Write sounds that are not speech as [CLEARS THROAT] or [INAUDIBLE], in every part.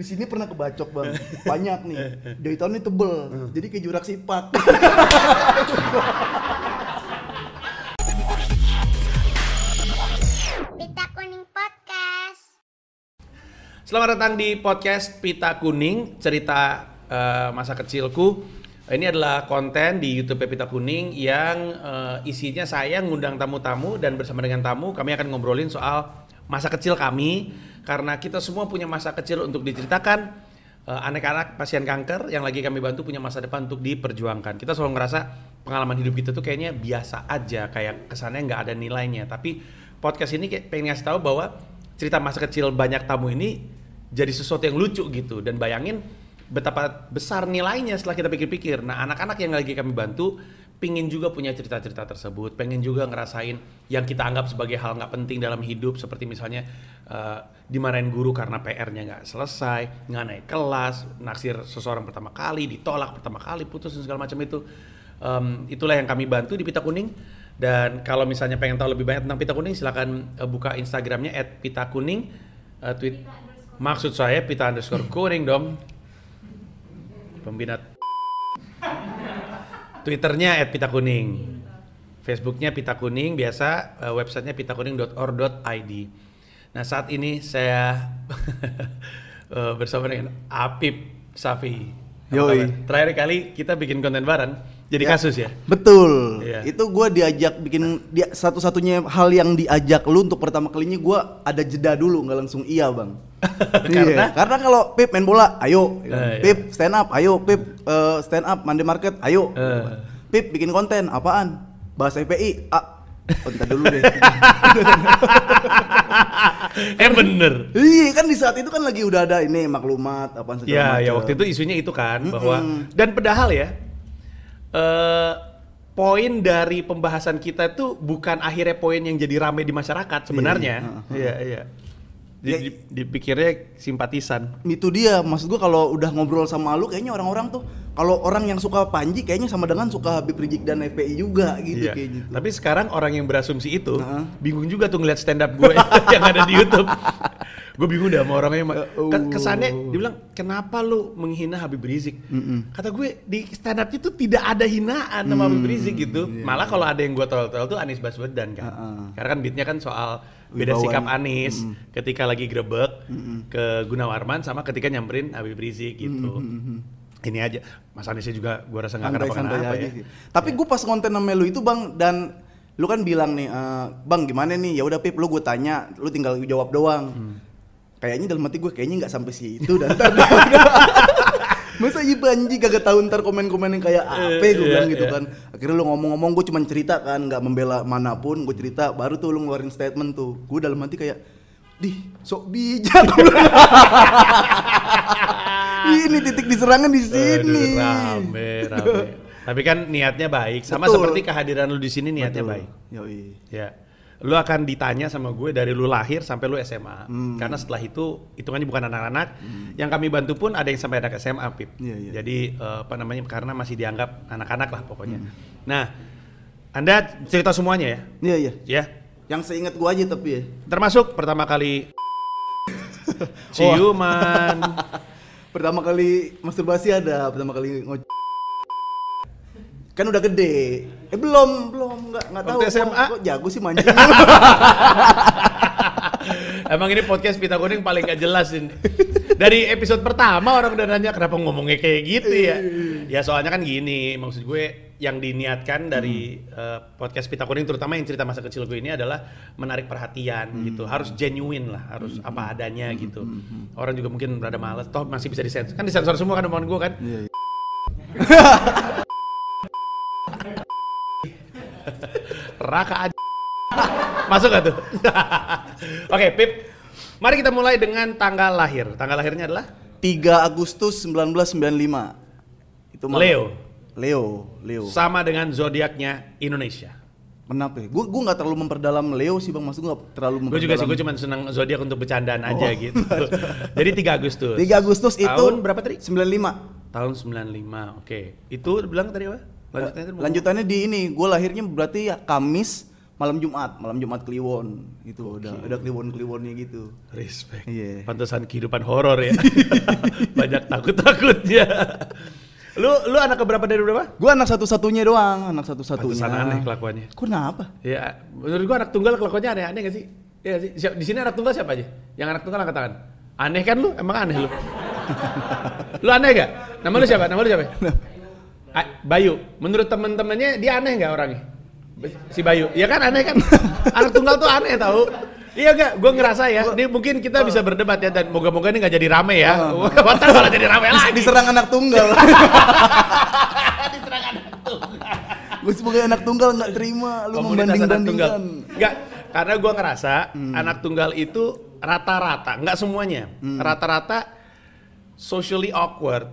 di sini pernah kebacok bang. [LAUGHS] Banyak nih. Jahitannya tebel. Jadi kayak jurak sipak [LAUGHS] Pita Kuning Podcast. Selamat datang di podcast Pita Kuning, cerita eh, masa kecilku. Ini adalah konten di YouTube Pita Kuning yang eh, isinya saya ngundang tamu-tamu dan bersama dengan tamu kami akan ngobrolin soal masa kecil kami karena kita semua punya masa kecil untuk diceritakan. Eh, anak-anak pasien kanker yang lagi kami bantu punya masa depan untuk diperjuangkan. Kita selalu ngerasa pengalaman hidup kita tuh kayaknya biasa aja, kayak kesannya nggak ada nilainya. Tapi podcast ini kayak pengen ngasih tahu bahwa cerita masa kecil banyak tamu ini jadi sesuatu yang lucu gitu dan bayangin betapa besar nilainya setelah kita pikir-pikir. Nah anak-anak yang lagi kami bantu pingin juga punya cerita-cerita tersebut, pengen juga ngerasain yang kita anggap sebagai hal nggak penting dalam hidup seperti misalnya eh, dimarahin guru karena PR-nya nggak selesai, nggak naik kelas, naksir seseorang pertama kali, ditolak pertama kali, putus dan segala macam itu. Em, itulah yang kami bantu di Pita Kuning. Dan kalau misalnya pengen tahu lebih banyak tentang Pita Kuning, silakan eh, buka Instagramnya @pitakuning. Eh, tweet maksud saya Pita underscore kuning dong. Pembina [LAUGHS] Twitternya @pitakuning. Facebooknya Pita Kuning, biasa eh, websitenya pitakuning.or.id. Nah saat ini saya [LAUGHS] eh, bersama dengan Apip Safi. Yoi. Terakhir kali kita bikin konten bareng, jadi Ya. kasus ya. betul Iya. itu gue diajak bikin dia satu-satunya hal yang diajak lu untuk pertama kalinya gue ada jeda dulu nggak langsung iya bang [LAUGHS] Karena? Iya, karena kalau Pip main bola ayo iya. Pip stand up ayo Pip eh, stand up Monday market ayo Eh. Pip bikin konten apaan bahasa FPI ah oh, dulu deh [LAUGHS] eh bener. Iya kan di saat itu kan lagi udah ada ini maklumat apa segala Ya, macam. ya waktu itu isunya itu kan bahwa dan padahal ya eh poin dari pembahasan kita itu bukan akhirnya poin yang jadi rame di masyarakat sebenarnya. Iya, iya. Di- Ya, di- dipikirnya simpatisan. itu dia maksud gua kalau udah ngobrol sama lu kayaknya orang-orang tuh kalau orang yang suka Panji kayaknya sama dengan suka Habib Rizik dan FPI juga gitu Iya. kayak gitu. Tapi sekarang orang yang berasumsi itu Heeh. bingung juga tuh ngeliat stand up gue [LAUGHS] yang ada di YouTube. gue bingung dah sama orangnya. Ya Ke- Kesannya Allah. dia bilang kenapa lu menghina Habib Rizik? Kata gue di stand up itu tidak ada hinaan sama Habib Rizik gitu. Malah kalau ada yang gue tolol-tolol tuh Anies Baswedan kan. iya. Heeh. Karena kan beatnya kan soal beda Wibawa. sikap Anies ketika lagi grebek ke Gunawarman sama ketika nyamperin Habib Rizik gitu. Ini aja, Mas Aniesnya juga gue rasa nggak kenapa-kenapa aja ya. sih. Tapi gue pas konten sama lu itu bang dan lu kan bilang nih, "Eh, bang gimana nih? Ya udah Pip, lu gue tanya, lu tinggal jawab doang. Hmm. Kayaknya dalam hati gue kayaknya nggak sampai situ dan [LAUGHS] ntar Masa iya Panji kagak tahu ntar komen-komen yang kayak apa gue iya, bilang gitu iya. kan Akhirnya lu ngomong-ngomong gue cuma cerita kan nggak membela mana pun gue cerita Baru tuh lu ngeluarin statement tuh Gue dalam hati kayak Dih sok bijak. [LAUGHS] [LAUGHS] Ini titik diserangan di sini Aduh, rame, rame. [LAUGHS] Tapi kan niatnya baik, sama Betul. seperti kehadiran lu di sini niatnya Betul. baik. Yoi. Ya. Lu akan ditanya sama gue dari lu lahir sampai lu SMA. Hmm. Karena setelah itu hitungannya bukan anak-anak. Yang kami bantu pun ada yang sampai anak SMA, Pip. Iya, iya. Jadi eh, apa namanya? Karena masih dianggap anak-anak lah pokoknya. Hmm. Nah, Anda cerita semuanya ya? Iya iya. Ya. Yang seingat gua aja tapi ya. Termasuk pertama kali [LAUGHS] ciuman. Pertama kali masturbasi ada, pertama kali ngo kan udah gede. Eh belum, belum nggak nggak tahu. SMA? Kok, kok jago sih mancing. [LAUGHS] Emang ini podcast Pita Kuning paling gak jelas ini. Dari episode pertama orang udah nanya kenapa ngomongnya kayak gitu ya. Ya soalnya kan gini, maksud gue yang diniatkan dari eh, podcast Pita Kuning terutama yang cerita masa kecil gue ini adalah menarik perhatian gitu. Harus genuine lah, harus apa adanya gitu. Orang juga mungkin berada males, toh masih bisa disensor. Kan disensor semua kan omongan gue kan. Iya, iya. [LAUGHS] Raka aja. Masuk gak tuh? [LAUGHS] Oke, Pip. Mari kita mulai dengan tanggal lahir. Tanggal lahirnya adalah 3 Agustus 1995. Itu malam. Leo. Leo, Leo. Sama dengan zodiaknya Indonesia. Kenapa? Gue gue nggak terlalu memperdalam Leo sih bang, maksud gue nggak terlalu Gue memperdalam. juga sih, gue cuma senang zodiak untuk bercandaan aja Oh. gitu. [LAUGHS] Jadi 3 Agustus. 3 Agustus itu Tahun berapa tadi? 95. Tahun 95. Oke. Itu bilang tadi apa? Lanjutannya tadi mau- Lanjutannya di ini, gue lahirnya berarti ya Kamis malam Jumat, malam Jumat Kliwon gitu. Udah ada Kliwon-kliwonnya gitu. Respect. Iya. Pantesan kehidupan horor ya. [LAUGHS] Banyak takut-takutnya. Lu lu anak keberapa dari berapa? Gua anak satu-satunya doang, anak satu-satunya. Pantesan aneh kelakuannya. Kenapa? Ya, menurut gua anak tunggal kelakuannya aneh-aneh gak sih? Iya? Siap, di sini anak tunggal siapa aja? Yang anak tunggal angkat tangan. Aneh kan lu? Emang aneh lu? [LAUGHS] lu aneh gak? Nama lu siapa? Nama lu siapa? A- Bayu. Menurut temen-temennya dia aneh gak orangnya? Si Bayu. Ya kan aneh kan? [LAUGHS] anak tunggal tuh aneh tau. Iya gak? Gue ngerasa ya. Ini mungkin kita bisa berdebat ya dan moga-moga ini gak jadi rame ya. [LAUGHS] Ntar malah jadi rame lagi. Diserang anak tunggal. [LAUGHS] Diserang anak tunggal. Gue sebagai anak tunggal nggak terima lu komunitas anak tunggal. membanding-bandingkan. Enggak, karena gua ngerasa anak tunggal itu rata-rata, nggak semuanya, rata-rata socially awkward.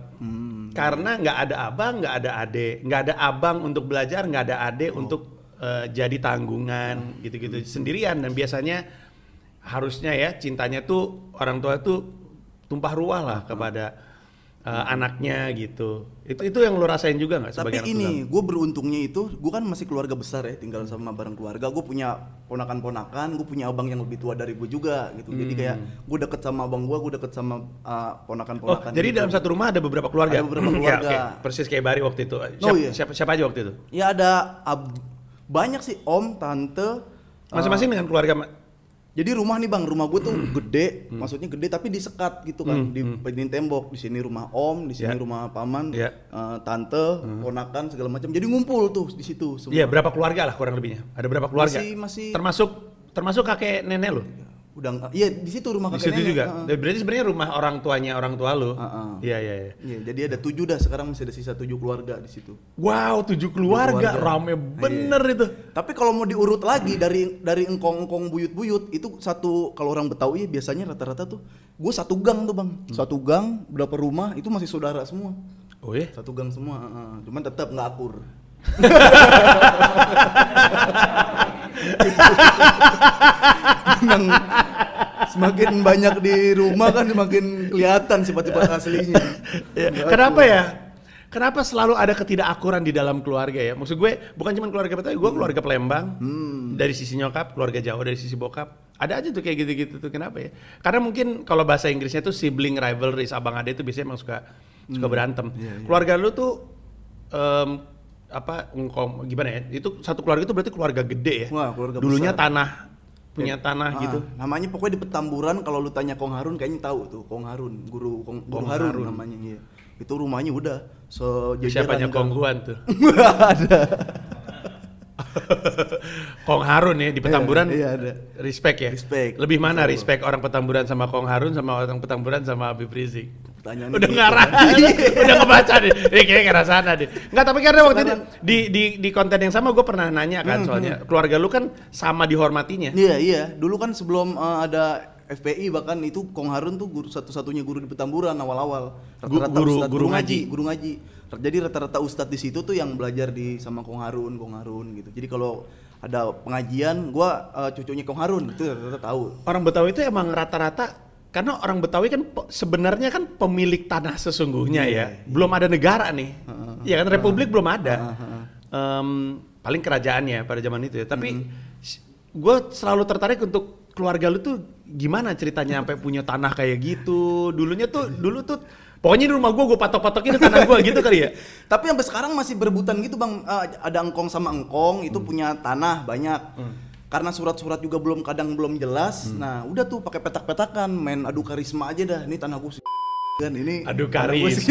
Karena nggak ada abang, nggak ada ade, nggak ada abang untuk belajar, nggak ada ade untuk eh, jadi tanggungan, gitu-gitu sendirian dan biasanya harusnya ya cintanya tuh orang tua tuh tumpah ruah lah kepada eh, anaknya gitu. Itu itu yang lu rasain juga nggak sebagai Tapi ini, gue beruntungnya itu, gue kan masih keluarga besar ya, tinggal sama bareng keluarga. Gue punya ponakan-ponakan, gue punya abang yang lebih tua dari gue juga gitu. Jadi kayak gue deket sama abang gue, gue deket sama uh, Oh, ponakan-ponakan. jadi gitu. dalam satu rumah ada beberapa keluarga? Ada beberapa Ya, keluarga. oke. Persis kayak Bari waktu itu. Oh, Siapa, iya. siapa, siapa aja waktu itu? Ya ada ab- banyak sih om, tante. uh, Masing-masing dengan keluarga Jadi rumah nih bang, rumah gue tuh Hmm. gede, maksudnya gede tapi disekat gitu kan, di di tembok. Di sini rumah om, di sini Ya. rumah paman, Ya. uh, tante, ponakan segala macam. Jadi ngumpul tuh di situ. Iya, berapa keluarga lah kurang lebihnya? Ada berapa keluarga? Masih- masih- Termasuk termasuk kakek nenek lo? Udah iya di situ rumah Di kakek situ nenek. juga. Dan Berarti sebenarnya rumah orang tuanya orang tua lo. Iya, iya, iya. Iya, jadi ada tujuh dah sekarang masih ada sisa tujuh keluarga di situ. Wow, tujuh keluarga, keluarga. rame bener itu. Tapi kalau mau diurut lagi dari dari engkong-engkong buyut-buyut itu satu kalau orang Betawi biasanya rata-rata tuh gue satu gang tuh bang, satu gang berapa rumah itu masih saudara semua, Oh iya? satu gang semua. heeh. Cuman tetap nggak akur. [LAUGHS] Memang semakin banyak di rumah kan semakin kelihatan sifat-sifat aslinya. Ya, Kenapa ya? Kenapa selalu ada ketidakakuran di dalam keluarga ya? Maksud gue bukan cuma keluarga Betawi, gue keluarga Palembang. Dari sisi nyokap, keluarga Jawa dari sisi bokap. Ada aja tuh kayak gitu-gitu tuh kenapa ya? Karena mungkin kalau bahasa Inggrisnya tuh sibling rivalries, abang ade itu biasanya emang suka suka berantem. Keluarga lu tuh em, apa engkau gimana ya? Itu satu keluarga itu berarti keluarga gede ya. Wah, keluarga Dulunya besar. tanah punya tanah Ah, gitu. Namanya pokoknya di Petamburan kalau lu tanya Kong Harun kayaknya tahu tuh Kong Harun, guru Kong, guru Kong Harun, Harun. namanya iya. Itu rumahnya udah sejajaran Siapanya gang. Kongguan tuh? [LAUGHS] Nggak ada. [LAUGHS] Kong Harun ya di Petamburan. Iya, iya, ada. Respect ya. Respect. Lebih mana respect orang Petamburan sama Kong Harun sama orang Petamburan sama Habib Rizik? Pertanyaan Udah ngarah, [LAUGHS] udah ngebaca deh. Ini kayaknya arah sana deh. Enggak, tapi karena waktu itu di di di konten yang sama gue pernah nanya kan soalnya keluarga lu kan sama dihormatinya. Iya, iya. Dulu kan sebelum uh, ada FPI bahkan itu Kong Harun tuh guru satu-satunya guru di Petamburan awal-awal. Rata-rata guru- ustadz- guru ngaji. guru ngaji. Jadi rata-rata ustadz di situ tuh yang belajar di sama Kong Harun, Kong Harun gitu. Jadi kalau ada pengajian, gua uh, cucunya Kong Harun itu rata-rata tahu. Orang Betawi itu emang rata-rata karena orang Betawi kan sebenarnya kan pemilik tanah sesungguhnya ya. Belum ada negara nih. Ya kan republik belum ada. Em, paling kerajaannya pada zaman itu ya. Tapi gue selalu tertarik untuk keluarga lu tuh gimana ceritanya sampai punya tanah kayak gitu. Dulunya tuh dulu tuh pokoknya di rumah gue gue patok-patokin tanah gue gitu kali ya. Tapi sampai sekarang masih berebutan gitu bang. Eh, ada engkong sama engkong Hmm. itu punya tanah banyak. Karena surat-surat juga belum kadang belum jelas. Hmm. Nah udah tuh pakai petak-petakan, main adu karisma aja dah. Ini tanah gue kan ini. Aduh karis.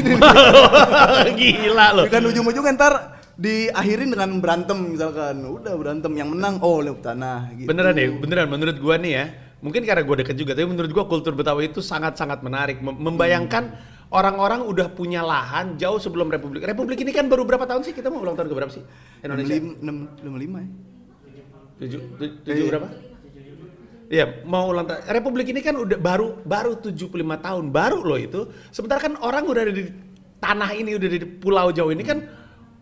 [LAUGHS] Gila loh. kan ujung-ujungnya ntar diakhirin dengan berantem misalkan. Udah berantem yang menang oh lewat tanah. Gitu. Beneran deh, beneran menurut gua nih ya. Mungkin karena gua deket juga, tapi menurut gua kultur Betawi itu sangat-sangat menarik. Mem- membayangkan orang-orang udah punya lahan jauh sebelum Republik. Republik ini kan baru berapa tahun sih? Kita mau ulang tahun ke berapa sih? Indonesia? 65 ya. Tujuh, tu- tujuh Iya. berapa? Iya, mau ulang tahun. Republik ini kan udah baru baru 75 tahun, baru loh itu. Sementara kan orang udah ada di tanah ini, udah di Pulau Jawa ini kan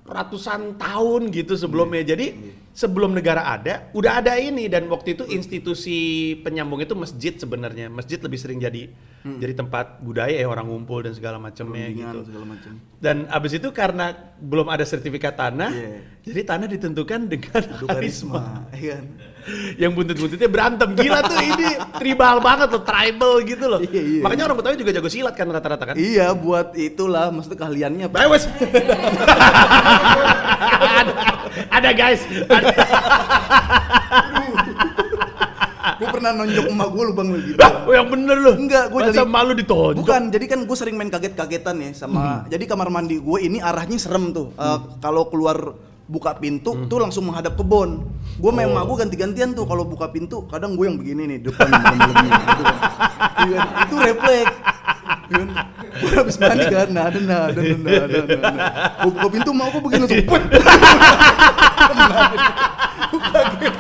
ratusan tahun gitu sebelumnya. Jadi sebelum negara ada, udah ada ini dan waktu itu institusi penyambung itu masjid sebenarnya. Masjid lebih sering jadi jadi tempat budaya ya orang ngumpul dan segala macamnya gitu. segala macam. Dan abis itu karena belum ada sertifikat tanah, Iya. jadi tanah ditentukan dengan Adu karisma. karisma, iya kan? Yang buntut-buntutnya berantem gila tuh ini tribal banget loh, tribal gitu loh. Iya, iya. Makanya orang Betawi juga jago silat kan rata-rata kan. Iya, buat itulah maksudnya keahliannya. Baik wes. [LAUGHS] ada, ada guys. Ada. [LAUGHS] gue pernah nonjok emak gue lu bang lu gitu. Lah, oh, yang bener loh. Enggak, gue Masa jadi malu ditonjok. Bukan, jadi kan gue sering main kaget-kagetan ya sama. Jadi kamar mandi gue ini arahnya serem tuh. Eh, Kalau keluar buka pintu tuh langsung menghadap kebon. Gue main sama gue ganti-gantian tuh kalau buka pintu. Kadang gue yang begini nih depan malam-malamnya gitu kan. Itu refleks. Kan? Gue habis mandi kan, nah ada nah ada nah ada nah. nah. Gue buka pintu mau gue begini langsung. [LAUGHS] Kaget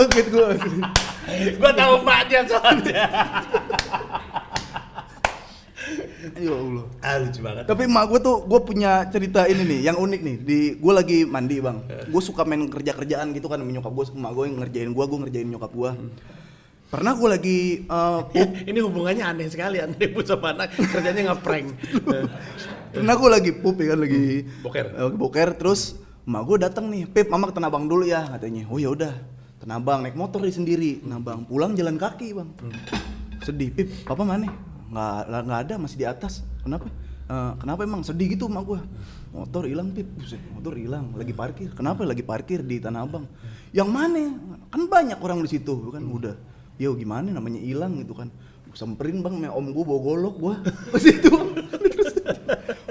gue. Gua tahu mbaknya soalnya. Ya Allah. Ah lucu banget. Tapi emak gue tuh, gue punya cerita ini nih, yang unik nih. Di gue lagi mandi bang, gue suka main kerja kerjaan gitu kan, sama nyokap gue, emak gue yang ngerjain gue, gue ngerjain nyokap gue. Pernah gue lagi eh, pup, [LAUGHS] ini hubungannya aneh sekali antara ibu sama anak kerjanya ngeprank. pernah gue lagi pup ya kan, lagi Boker. eh, lagi boker, terus emak gue datang nih, Pip, mama ke Abang dulu ya, katanya. Oh ya udah, Tanah Abang naik motor dia sendiri, Tanah Abang pulang jalan kaki bang. Sedih, Pip, papa mana? Nggak, nggak ada, masih di atas. Kenapa? "Eh, kenapa emang sedih gitu emak gue? Motor hilang, Pip. Buset, motor hilang, lagi parkir. Kenapa lagi parkir di Tanah Abang? Yang mana? Kan banyak orang di situ, kan udah. Yo gimana namanya hilang gitu kan. Gua samperin bang, om gue bawa golok gue ke [LAUGHS] situ.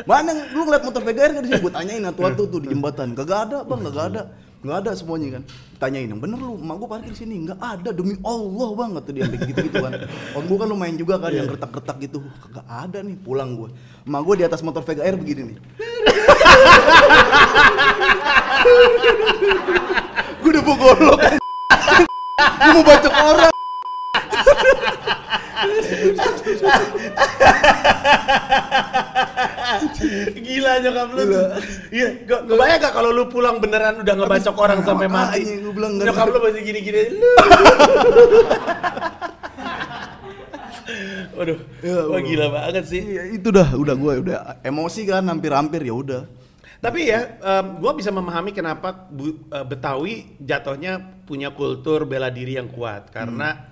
Mana lu ngeliat motor PGR kan di sini? Gue tanyain atu-atu tuh di jembatan. Kagak ada bang, kagak ada. Nggak ada semuanya kan. Tanyain yang bener lu, emak gue parkir sini. Nggak ada, demi Allah bang. Kata dia gitu-gitu kan. Om gue kan lumayan juga kan yang retak-retak gitu. Kagak ada nih, pulang gue. Emak gue di atas motor VGR begini nih. gue udah bawa golok. gue mau bacok orang. Gila nyokap lu. Iya, gak kebayang gak kalau lu pulang beneran udah ngebacok orang sampai mati. makanya gua bilang Nyokap lu masih gini-gini. [LAUGHS] Waduh, Ya wah gila banget sih. Iya, itu dah, udah gue udah emosi kan hampir-hampir ya udah. Tapi ya, em, gua bisa memahami kenapa Bu- eh, Betawi jatuhnya punya kultur bela diri yang kuat karena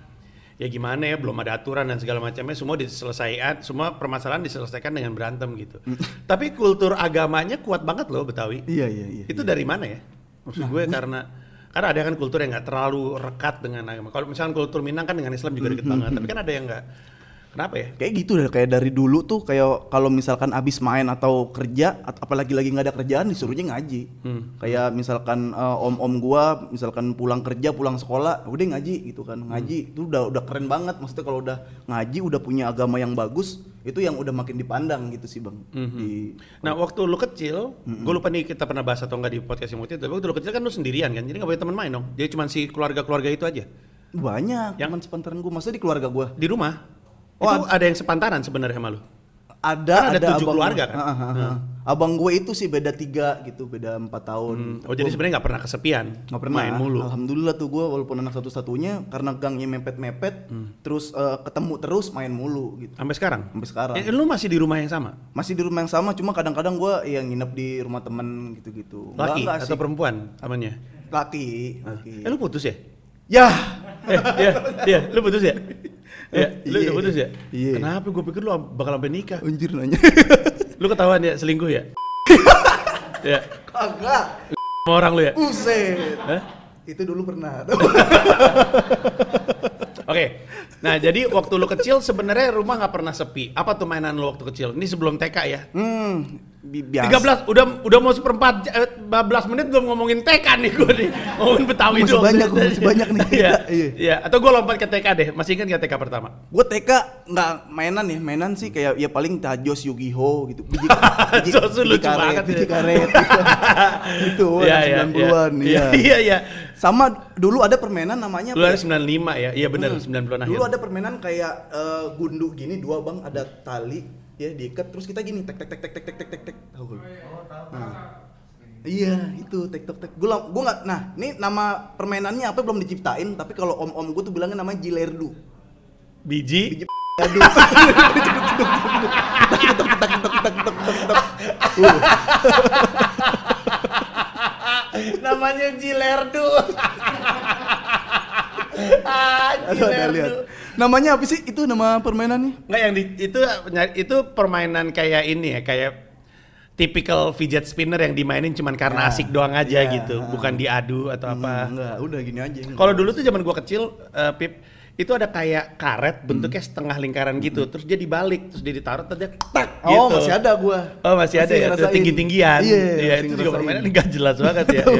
ya gimana ya belum ada aturan dan segala macamnya semua diselesaikan semua permasalahan diselesaikan dengan berantem gitu. Tapi kultur agamanya kuat banget loh Betawi. Iya iya iya. Itu dari mana ya? Maksud gue karena karena ada kan kultur yang nggak terlalu rekat dengan agama. Kalau misalnya kultur Minang kan dengan Islam juga deket banget, tapi kan ada yang nggak. Kenapa ya? Kayak gitu deh, kayak dari dulu tuh kayak kalau misalkan abis main atau kerja, at- apalagi lagi nggak ada kerjaan disuruhnya ngaji. Hmm. Kayak misalkan eh, om-om gua, misalkan pulang kerja, pulang sekolah, udah ngaji gitu kan. Ngaji itu udah udah keren banget. Maksudnya kalau udah ngaji, udah punya agama yang bagus, itu yang udah makin dipandang gitu sih bang. Di Nah waktu lu kecil, gue lupa nih kita pernah bahas atau enggak di podcast yang waktu itu, tapi waktu lu kecil kan lu sendirian kan, jadi nggak punya teman main dong. Jadi cuma si keluarga-keluarga itu aja banyak Yang- teman sepantaran gua, maksudnya di keluarga gua. di rumah. Oh, itu ada yang sepantaran sebenarnya sama lu. Ada Kan ada tujuh abang keluarga kan? Ah, ah, ah, ah. Abang gue itu sih beda tiga gitu, beda empat tahun. Oh jadi sebenarnya nggak pernah kesepian, nggak pernah main mulu. alhamdulillah tuh gue walaupun anak satu-satunya karena gangnya mepet-mepet terus eh, ketemu terus main mulu gitu Sampai sekarang? sampai sekarang Eh, lu masih di rumah yang sama? masih di rumah yang sama cuma kadang-kadang gue yang nginep di rumah temen gitu-gitu Laki nggak atau sih. perempuan temannya? laki laki Eh lu putus ya? ya eh, iya, iya, lu putus ya? Iya, [LAUGHS] lu Iya. udah putus ya? Iya. Kenapa? Gue pikir lu bakal sampai nikah. anjir nanya [LAUGHS] Lu ketahuan ya selingkuh ya? [LAUGHS] ya, kagak sama orang lu ya? buset Hah? itu dulu pernah Oke. Nah, jadi waktu lu kecil sebenarnya rumah nggak pernah sepi. Apa tuh mainan lu waktu kecil? Ini sebelum TK ya? hmm biasa 13 udah udah mau seperempat eh, 15 menit belum ngomongin TK nih gue nih. Ngomongin Betawi Masih doang. banyak, masih banyak nih. Iya. [LAUGHS] Iya. Iya, atau gue lompat ke TK deh. Masih ingat nggak TK pertama? gue TK nggak mainan ya mainan sih kayak ya paling tajos Yu-Gi-Oh gitu biji, [LAUGHS] biji, Tajos lucu karet, banget ya. biji karet gitu, [LAUGHS] Iya, anak iya, 90-an iya. iya. Iya, iya. sama dulu ada permainan namanya Lu apa ada ya? 95 ya? Iya benar, 90-an akhir. dulu ada permainan kayak eh, gundu gini dua bang ada tali ya diikat terus kita gini tek tek tek tek tek tek tek tek tek tahu lu? Nah. Iya itu tek tek tek. Gue gue nggak. Nah ini nama permainannya apa belum diciptain. Tapi kalau om om gue tuh bilangnya namanya jilerdu. Biji. Aduh. Ketek. Uh, Namanya Jilerdu. Aduh, ada lihat. Namanya apa sih? Itu nama permainannya? Nggak yang di, itu itu permainan kayak ini ya, kayak typical fidget spinner yang dimainin cuman karena Ya, asik doang aja ya, gitu, bukan diadu atau apa. Hmm, enggak, udah gini aja. Kalau dulu tuh zaman gua kecil, eh, Pip, itu ada kayak karet bentuknya setengah lingkaran gitu, terus dia dibalik, terus dia ditaruh, terus dia tak Oh, gitu. masih ada gua. Oh masih ada ya, ngerasain. tinggi-tinggian. Iya, Iya, masih itu juga permainan nggak jelas banget ya. Ya.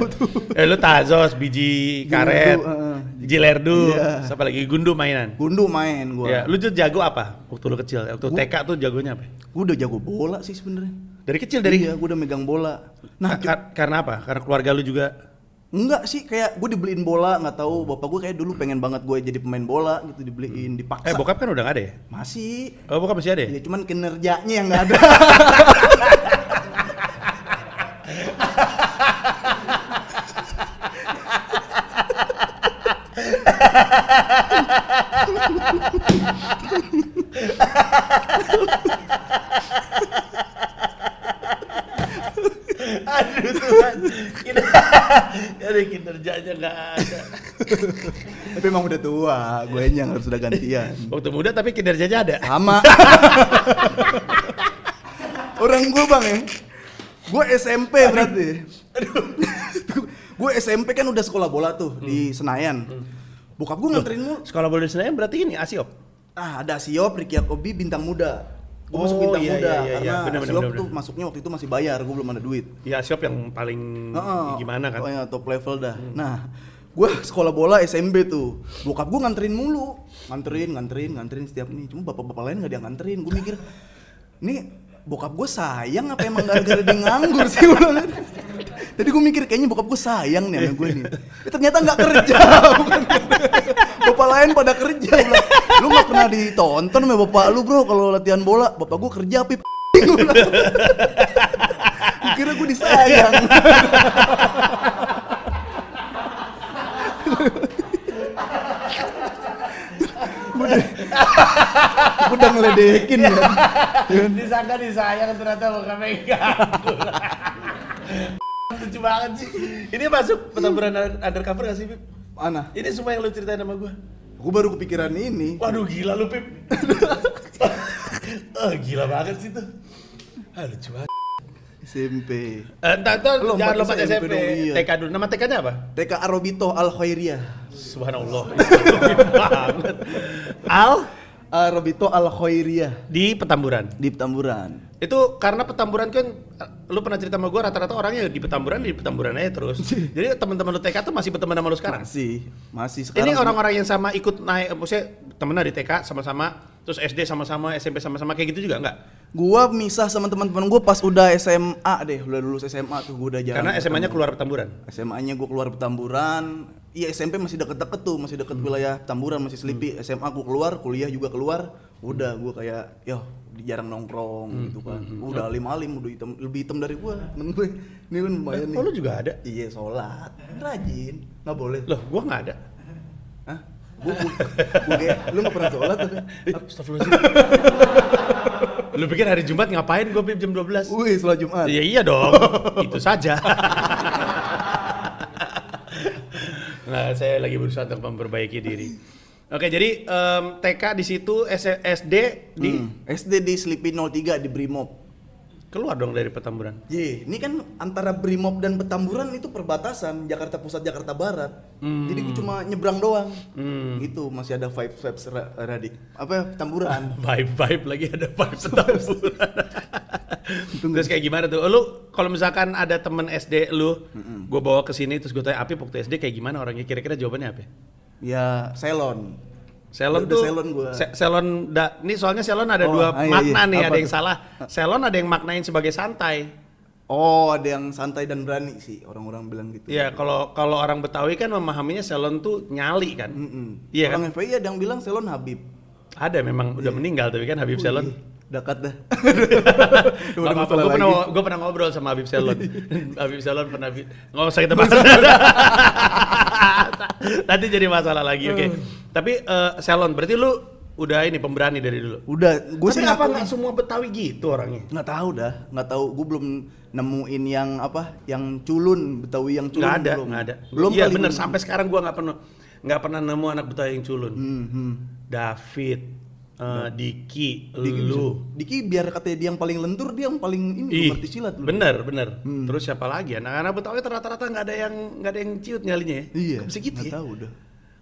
Eh, lu tazos, biji karet, heeh. jilerdu, Iya. siapa lagi gundu mainan. Gundu main gua. Ya, lu tuh jago apa waktu lu kecil? Waktu TK tuh jagonya apa? Gua udah jago bola sih sebenarnya. Dari kecil dari Iya, gua udah megang bola. Nah, Ka- ka- karena apa? Karena keluarga lu juga enggak sih kayak gue dibeliin bola, nggak tahu bapak gue kayak dulu pengen banget gue jadi pemain bola gitu dibeliin, Eh dipaksa. bokap kan udah gak ada ya? Masih. Oh bokap masih ada ya? Ya cuman kinerjanya yang nggak ada. [LAUGHS] Aduh Tuhan. Kita Aduh [LAUGHS] kinerjanya gak ada. Tapi emang udah tua, gue yang harus udah gantian. Waktu muda tapi kinerjanya ada. Sama. Orang gue bang ya, gue SMP berarti. [LAUGHS] gue SMP kan udah sekolah bola tuh di Senayan. Bokap gue nganterin mulu. Sekolah bola di Senayan berarti ini Asiop. Ah ada Siop, Ricky Yakobi, Bintang Muda. Gue Oh, masuk Bintang iya, Muda iya, iya, karena iya. Bener, bener, Siop bener, tuh bener. masuknya waktu itu masih bayar, gue belum ada duit. Ya Asiop yang paling Heeh. gimana kan? Pokoknya top level dah. Nah, gue [LAUGHS] sekolah bola SMB tuh. Bokap gue nganterin mulu, nganterin, nganterin, nganterin setiap nih. Cuma bapak-bapak lain nggak dia nganterin. Gue mikir, nih bokap gue sayang apa emang gara-gara dia nganggur sih. [LAUGHS] Tadi gue mikir kayaknya bokap gue sayang nih sama gue nih. Eh, ternyata nggak kerja. [LAUGHS] bukan. bapak lain pada kerja. Bilang, lu nggak pernah ditonton sama bapak lu bro kalau latihan bola. Bapak gue kerja pip. [LAUGHS] Kira gue disayang. udah, udah ngeledekin ya. Disangka disayang ternyata bukan megang. Lucu banget sih. Ini masuk petamburan under- undercover gak sih, Pip? Mana? Ini semua yang lu ceritain sama gue. Gue baru kepikiran ini. Waduh gila lu, Pip. oh, [LAUGHS] gila banget sih tuh. Ah, lucu banget. SMP. Eh, entar, entar, Lu jangan lupa SMP SMP. dong, iya. TK dulu. Nama TK-nya apa? TK Arobito Al Khairiyah. Subhanallah. [LAUGHS] Banget. Al Arobito Al Khairiyah di Petamburan. di Petamburan. Itu karena Petamburan kan eh, lu pernah cerita sama gue rata-rata orangnya di Petamburan di Petamburan aja terus. [LAUGHS] Jadi teman-teman lu TK tuh masih berteman sama lu sekarang. Masih, masih sekarang. Ini orang-orang yang sama ikut naik, maksudnya temennya di TK sama-sama, terus SD sama-sama, SMP sama-sama kayak gitu juga enggak? Gua misah sama teman-teman gue pas udah SMA deh, udah lulus SMA tuh gue udah jarang. Karena SMA-nya keluar Petamburan. SMA-nya gue keluar Petamburan. Iya SMP masih deket-deket tuh, masih deket wilayah Petamburan, masih Selipi. SMA gue keluar, kuliah juga keluar. Udah gue kayak, yo jarang nongkrong gitu kan. Udah alim alim, udah hitam, lebih hitam dari gue. Temen gue, ini kan lumayan nih. Oh lu juga ada? Iya sholat, rajin, nggak boleh. Loh, gua nggak ada. Hah? Gue, gue kayak, lu nggak pernah sholat tuh? Astagfirullahaladzim. [LAUGHS] lu pikir hari Jumat ngapain gua Pip jam 12? Wih, sholat Jumat. Iya iya dong, [LAUGHS] itu saja. [LAUGHS] nah, saya lagi berusaha untuk memperbaiki diri. Oke, jadi em, TK di situ, SD di Hmm. SD di Selipi 03 di Brimob. Keluar dong dari Petamburan. Ye, ini kan antara Brimob dan Petamburan itu perbatasan Jakarta Pusat Jakarta Barat. Jadi gue cuma nyebrang doang. Hmm. Gitu masih ada vibe vibe radik. Apa ya, Petamburan. [LAUGHS] Vibe vibe lagi ada vibe Petamburan. [LAUGHS] terus kayak gimana tuh? Lu kalau misalkan ada temen SD lu, gue bawa ke sini terus gue tanya Api waktu SD kayak gimana orangnya? Kira-kira jawabannya apa? ya salon. Selon Udah tuh salon gua. se- selon da, ini soalnya selon ada Oh, dua ah, iya, makna iya. nih, Apa ada yang tuh? salah. Selon ada yang maknain sebagai santai. Oh, ada yang santai dan berani sih orang-orang bilang gitu. Iya, kalau kalau orang Betawi kan memahaminya selon tuh nyali kan. Mm-mm. Iya kan? Orang FPI ada yang bilang salon Habib. Ada memang udah meninggal tapi kan Habib Selon. Wih, Dekat dah. [LAUGHS] Gak apa-apa, gue pernah, gua pernah ngobrol sama Habib Selon. [LAUGHS] Habib Selon pernah nggak usah kita [LAUGHS] bahas. Nanti jadi masalah lagi, oke. Tapi eh, Selon, berarti lu udah ini pemberani dari dulu. Udah, gue Tapi sih apa nggak semua Betawi gitu orangnya? nggak tahu dah, nggak tahu. Gue belum nemuin yang apa, yang culun Betawi yang culun Nggak ada, belum. nggak ada. Belum Iya bener, belum. sampai sekarang gua nggak pernah nggak pernah nemu anak Betawi yang culun. Hmm, hmm. David, eh, Diki, Diki lu. Diki biar katanya dia yang paling lentur, dia yang paling ini Ih, ngerti silat. lu. bener bener. Hmm. Terus siapa lagi? Anak-anak Betawi rata-rata nggak ada yang nggak ada yang ciut nyalinya ya? Iya. Bisa gitu ya? tahu dah.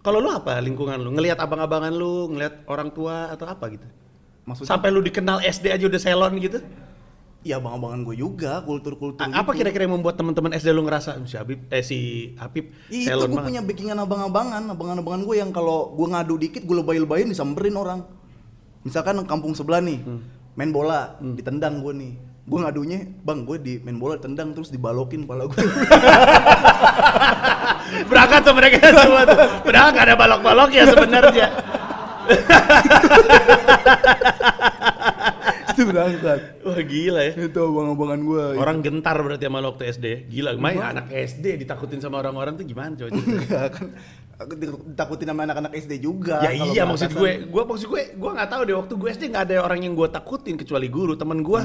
Kalau lu apa lingkungan lu? Ngelihat abang-abangan lu, ngelihat orang tua atau apa gitu? Maksudnya Sampai lu dikenal SD aja udah selon gitu? ya abang-abangan gue juga kultur-kultur A- apa gitu. kira-kira yang membuat teman-teman SD lu ngerasa si Habib eh si Habib Itu gue punya backingan abang-abangan, abang-abangan gue yang kalau gue ngadu dikit gue lebay-lebayin disamperin orang. Misalkan kampung sebelah nih, Hmm. main bola, ditendang gue nih. Gue ngadunya, bang gue di main bola tendang terus dibalokin pala gue. [LAUGHS] Berangkat tuh mereka semua tuh. Padahal nggak ada balok-balok ya sebenarnya. [LAUGHS] itu berangkat. Wah gila ya. Itu abang-abangan gue. Orang gentar berarti sama lo waktu SD. Gila, main anak SD ditakutin sama orang-orang tuh gimana coba? [LAUGHS] kan ditakutin sama anak-anak SD juga. ya iya maksud berangkatan. gue, gue maksud gue, gue nggak tahu deh waktu gue SD nggak ada orang yang gue takutin kecuali guru temen gue,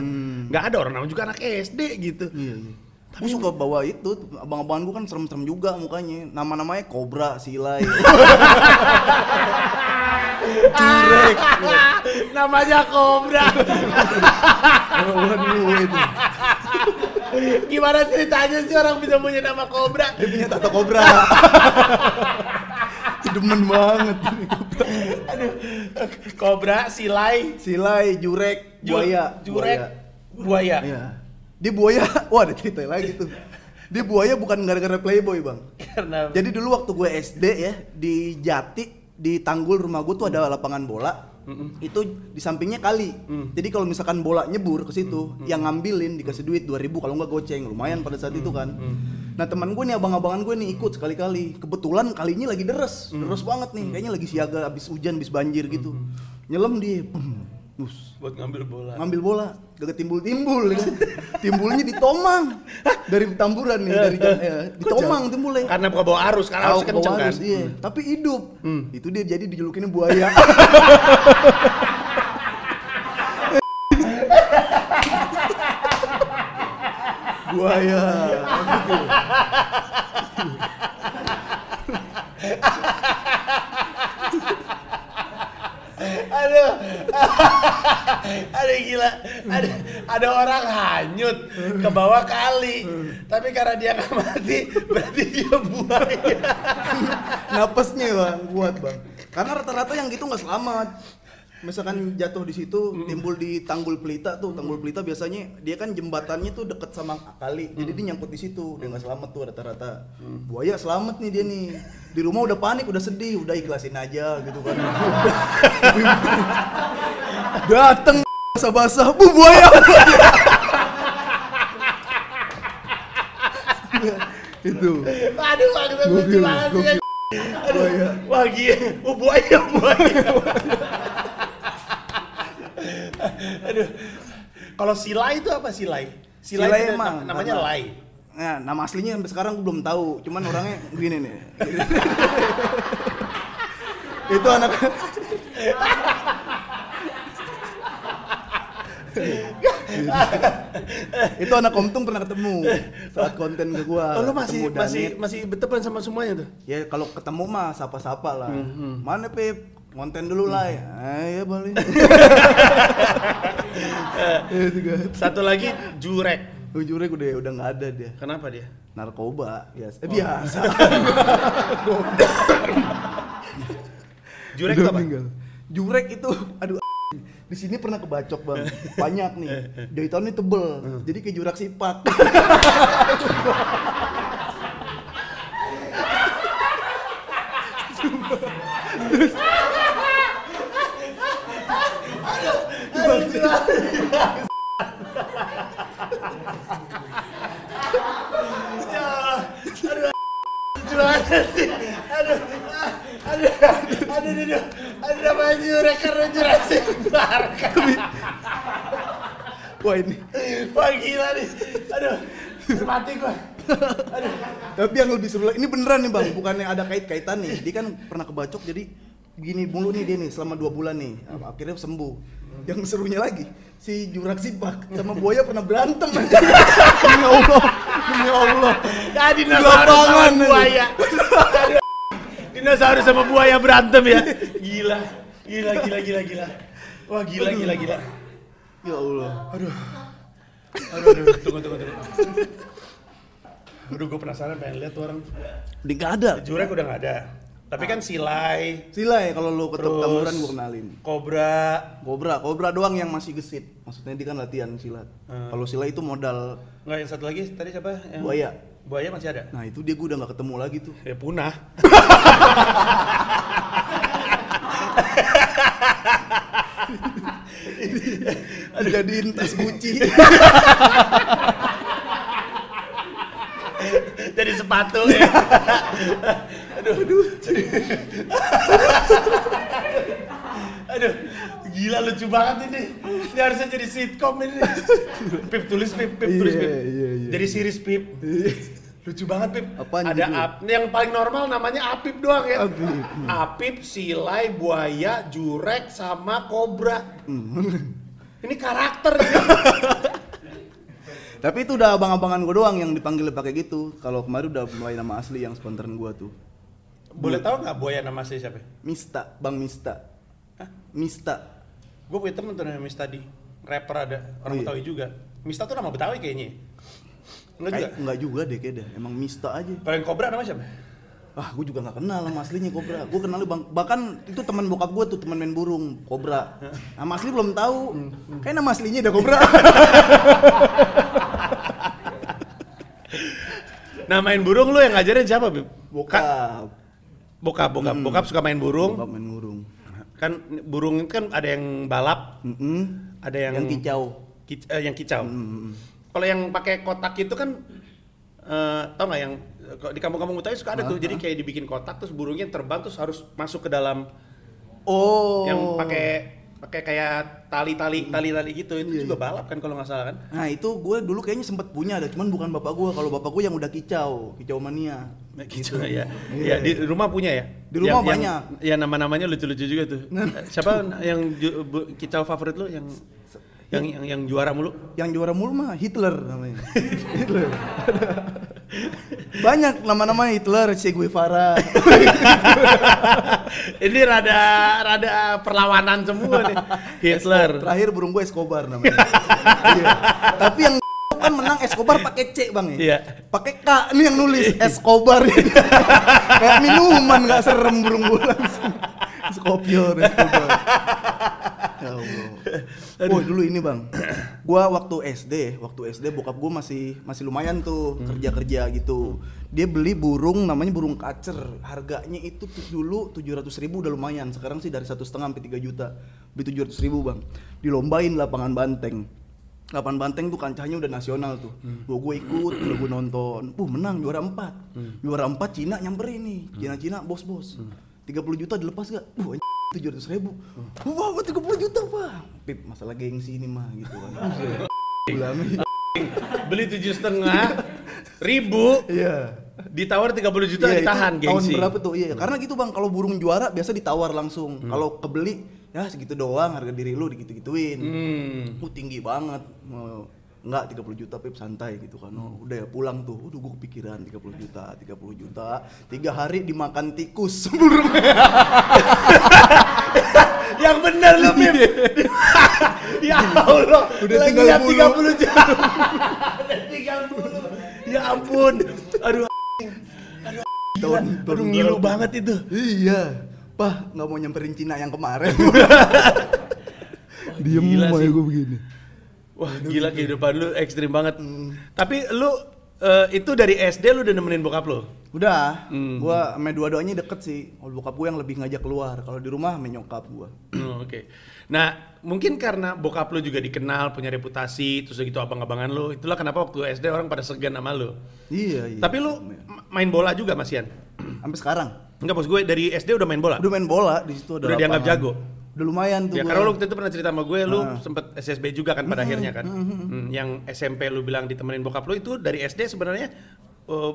nggak ada orang namanya juga anak SD gitu. Iya, iya. Gue suka bawa itu, abang-abangan gue kan serem-serem juga mukanya. Nama-namanya Cobra, Silai. [LAUGHS] Jurek. Namanya Kobra. Abang gue itu. Gimana ceritanya sih orang bisa punya nama Kobra? Dia punya tato Cobra. [LAUGHS] Demen banget. Kobra, silai, Silai, Jurek, ju- buaya. jurek, buaya. Iya. Dia buaya, [LAUGHS] wah ada cerita lagi tuh. Dia buaya bukan gara-gara playboy bang. Karena Jadi dulu waktu gue SD ya di Jati di tanggul rumah gue tuh ada lapangan bola. Itu di sampingnya kali. Jadi kalau misalkan bola nyebur ke situ, yang ngambilin dikasih duit 2000 kalau nggak goceng, lumayan pada saat itu kan. Nah teman gue nih abang-abangan gue nih ikut sekali-kali. Kebetulan kalinya lagi deres, deres banget nih. Kayaknya lagi siaga abis hujan, abis banjir gitu. Nyelam dia, bus buat ngambil bola. ngambil bola gak timbul-timbul ya [LAUGHS] timbulnya di tomang. Dari tamburan nih dari [LAUGHS] ya, di tomang timbulnya. Karena ke bawah arus, karena arus kenceng kan. arus, iya. tapi hidup. Itu dia jadi dijulukinnya buaya. [LAUGHS] Buaya gitu. [LAUGHS] Aduh gila. Ada ada orang hanyut ke bawah kali. Tapi karena dia nggak mati, berarti dia buaya. [LAUGHS] napasnya bang kuat bang karena rata-rata yang gitu nggak selamat misalkan jatuh di situ timbul di tanggul pelita tuh tanggul pelita biasanya dia kan jembatannya tuh deket sama kali jadi dia nyangkut di situ dia nggak selamat tuh rata-rata. Buaya selamat nih dia nih. Di rumah udah panik udah sedih udah ikhlasin aja gitu kan. [LAUGHS] Dateng basah-basah bu buaya. [LAUGHS] Itu. Aduh, maksudnya lucu banget sih. buaya. Wah gila, oh, buaya, buaya. [LAUGHS] Aduh. Kalau silai itu apa silai? Silai itu emang, namanya karena- lai. Nah, nama aslinya sampai sekarang gue belum tahu, cuman orangnya gini nih. [LAUGHS] itu anak itu anak komtung pernah ketemu saat konten ke gua. Oh, lu masih masih masih berteman sama semuanya tuh. ya kalau ketemu mah sapa-sapa lah. Hmm, Mana Pip? Konten dulu lah ya. Ah, ya boleh. Kan. Satu lagi jurek. Ujurnya udah udah nggak ada dia. Kenapa dia? Narkoba, biasa. Eh, biasa. [LAUGHS] Jurek Udah apa? meninggal. Jurek itu, aduh [LAUGHS] di sini pernah kebacok bang, banyak nih. Jahitannya tebel, jadi kayak jurak sipak. [LAUGHS] Lucu banget sih. Ah. Wah ini. Wah gila nih. Aduh, mati. Aduh. Tapi yang lebih sebelah, ini beneran nih bang, bukannya ada kait-kaitan nih. Dia kan pernah kebacok, jadi begini mulu nih dia nih selama dua bulan nih akhirnya sembuh yang serunya lagi si Jurassic Park sama buaya pernah berantem [LAUGHS] demi Allah demi Allah Ya dinosaurus sama buaya. Aduh. Dinosaurus sama buaya berantem ya. Gila. Gila gila gila gila. Wah gila gila gila. ya Allah Aduh. Aduh, aduh, tunggu tunggu tunggu. Aduh, gue penasaran pengen lihat tuh orang. di gak ada Jurek udah nggak ada. Tapi kan silai, Silai kalau lu ketemu tamuran gua kenalin kobra, Kobra, Kobra doang yang masih gesit. Maksudnya dia kan latihan silat. Hmm. Kalau silat itu modal nggak yang satu lagi tadi siapa? Yang... buaya. Buaya masih ada. Nah itu dia gue udah gak ketemu lagi tuh. Ya punah. [LAUGHS] Jadiin tas Gucci. Jadi sepatu ya. [LAUGHS] aduh, aduh. [LAUGHS] aduh, gila lucu banget ini. Ini harusnya jadi sitkom ini. Pip tulis Pip, Pip tulis Pip. Iya, iya, iya. Jadi series Pip. [LAUGHS] Lucu banget Pip. Apaan Ada judulnya? ap, yang paling normal namanya Apip doang ya. Apip. Apip, silai, buaya, jurek, sama kobra. Hmm. Ini karakter. Tapi itu udah abang-abangan gue doang yang dipanggil pakai gitu. Kalau kemarin udah mulai nama asli yang sponsoran gue tuh. Boleh tahu nggak buaya nama asli siapa? Mista, Bang Mista. Hah? Mista. Gue punya temen tuh namanya Mista di rapper ada orang Oh, iya. Betawi juga. Mista tuh nama Betawi kayaknya. Enggak juga. Kayak enggak juga deh kayaknya. Emang Mista aja. Kalau yang Cobra nama siapa? Ah, gue juga nggak kenal sama aslinya Kobra. Gue kenal bang, bahkan itu teman bokap gue tuh teman main burung Kobra. Nama asli belum tahu. Kayak nama aslinya udah Kobra. [LAUGHS] Nah main burung lu yang ngajarin siapa, Bib? Bokap. Bokap, bokap. Hmm. Bokap suka main burung. Bokap main burung. Kan burung itu kan ada yang balap, Mm-mm. ada yang Yang kicau. kic- eh, yang kicau. Mm-mm. Kalau yang pakai kotak itu kan eh tau nggak yang kalau di kampung-kampung Betawi suka ada tuh. Jadi kayak dibikin kotak terus burungnya terbang terus harus masuk ke dalam Oh. yang pakai pakai kayak tali-tali tali-tali gitu. Itu Iya, juga balap kan kalau nggak salah kan? Nah itu gue dulu kayaknya sempet punya ada, cuman bukan bapak gue. Kalau bapak gue yang udah kicau, kicau mania. gitu ya. Iya. Ya di rumah punya ya. Di rumah Yang- yang- banyak. Ya nama-namanya lucu-lucu juga tuh. Eh, Siapa yang kicau favorit lu yang yang yang, yang juara mulu? Yang juara mulu mah Hitler namanya. [LAUGHS] Hitler. [LAUGHS] Banyak nama-namanya Hitler, Che Guevara. [LAUGHS] Ini rada rada perlawanan semua nih. Hitler. Terakhir burung gue Escobar namanya. [LAUGHS] Iya. Tapi yang kan menang Escobar pakai C bang ya. Iya. Pakai K ini yang nulis [LAUGHS] Escobar. Kayak minuman nggak serem burung gue langsung. Skopior, Escobar. Ya Allah. Oh dulu ini bang, gua waktu SD, waktu SD bokap gua masih masih lumayan tuh kerja kerja gitu. Dia beli burung namanya burung kacer, harganya itu dulu tujuh ratus ribu udah lumayan. Sekarang sih dari satu setengah sampai 3 juta, beli tujuh ratus ribu bang. Dilombain lapangan banteng. Lapangan banteng tuh kancahnya udah nasional tuh. Gua gue ikut, gua gue nonton. Uh menang juara empat. Juara empat Cina nyamperin nih. Cina Cina bos bos. 30 juta dilepas gak? Uh tujuh ratus ribu. Wah, tiga puluh juta pak. Pip, masalah gengsi ini mah gitu kan. Ulami. Beli tujuh setengah ribu, Iya. ditawar 30 juta Iya, itu ditahan Tahun gengsi. berapa tuh? Iya, karena gitu bang. Kalau burung juara biasa ditawar langsung. Kalau kebeli ya segitu doang harga diri lu digitu-gituin. Hmm. Uh, tinggi banget. Enggak 30 juta pip santai gitu kan. Oh, udah ya pulang tuh. Udah gue kepikiran 30 juta, 30 juta. Tiga hari dimakan tikus [LAUGHS] burung. Yang bener lu, Bim. [LAUGHS] ya Allah. Udah lagi tinggal lihat bulu. 30 juta. Udah tinggal bulu. Ya ampun. Aduh. Aduh. Tahun- Aduh ngilu banget itu. iya. Pah, nggak mau nyamperin Cina yang kemarin. [LAUGHS] Diem aja gue begini. Wah gila kehidupan lu ekstrim banget. Hmm. Tapi lu eh, itu dari SD lu udah nemenin bokap lu? Udah, Hmm. gua sama dua-duanya deket sih. Kalau bokap gue yang lebih ngajak keluar. Kalau di rumah sama nyokap gua. [CLEARS THROAT] Oh, Oke. Nah, mungkin karena bokap lu juga dikenal, punya reputasi, terus gitu abang-abangan lu, itulah kenapa waktu SD orang pada segan sama lu. Iya, iya. Tapi lu ma- main bola juga, Masian? [CLEARS THROAT] sampai sekarang Enggak, bos gue dari SD udah main bola. udah main bola di situ ada Udah dianggap jago? Udah lumayan tuh. Ya, karena lu waktu itu pernah cerita sama gue, lu Ah. sempet SSB juga kan pada akhirnya kan. Hmm, yang SMP lu bilang ditemenin bokap lu itu dari SD sebenarnya eh,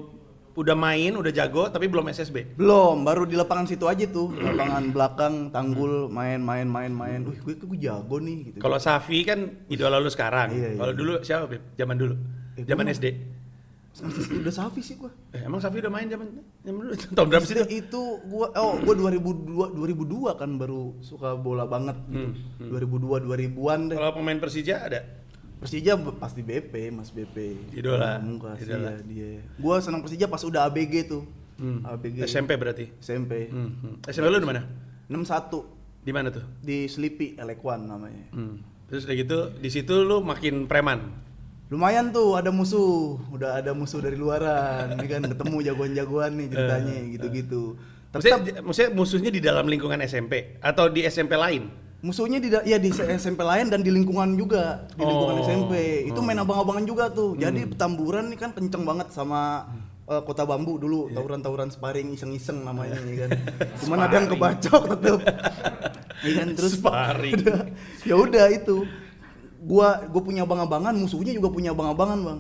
udah main, udah jago, tapi belum SSB. Belum, baru di lapangan situ aja tuh, lapangan belakang, tanggul, main, main, main, main. Wih, gue, gue jago nih gitu. Kalau Safi kan idola lu sekarang. Iya, iya. Kalau dulu siapa, Beb? Zaman dulu. Eh, Zaman gua- SD. Udah Safi sih gue. Eh, emang Safi udah main zaman zaman dulu? [LAUGHS] Tahun berapa sih itu? itu gua oh gua 2002 2002 kan baru suka bola banget gitu. Hmm, 2002 2000-an deh. Kalau pemain Persija ada? Persija pasti BP, Mas BP. Idola. Pamungkas, Idola. iya, dia. Gua senang Persija pas udah ABG tuh. Hmm. ABG. SMP berarti. SMP. Hmm. hmm. SMP lu di mana? 61 Di mana tuh? di Sleepy Elekwan namanya. Hmm. Terus udah gitu, di situ lu makin preman. Lumayan tuh ada musuh, udah ada musuh dari luaran, ini kan ketemu jagoan-jagoan nih ceritanya gitu-gitu. Maksudnya, Tetap maksudnya musuhnya di dalam lingkungan SMP atau di SMP lain? musuhnya di ya di SMP lain dan di lingkungan juga. Di lingkungan Oh. SMP itu main abang-abangan juga tuh. Jadi petamburan nih kan kenceng banget sama eh, kota bambu dulu. Tawuran-tawuran sparring iseng-iseng namanya ya kan. [LAUGHS] Cuman ada yang kebacok tetep. Iya kan terus Sparring. [LAUGHS] ya udah itu gua gua punya abang-abangan musuhnya juga punya abang-abangan bang.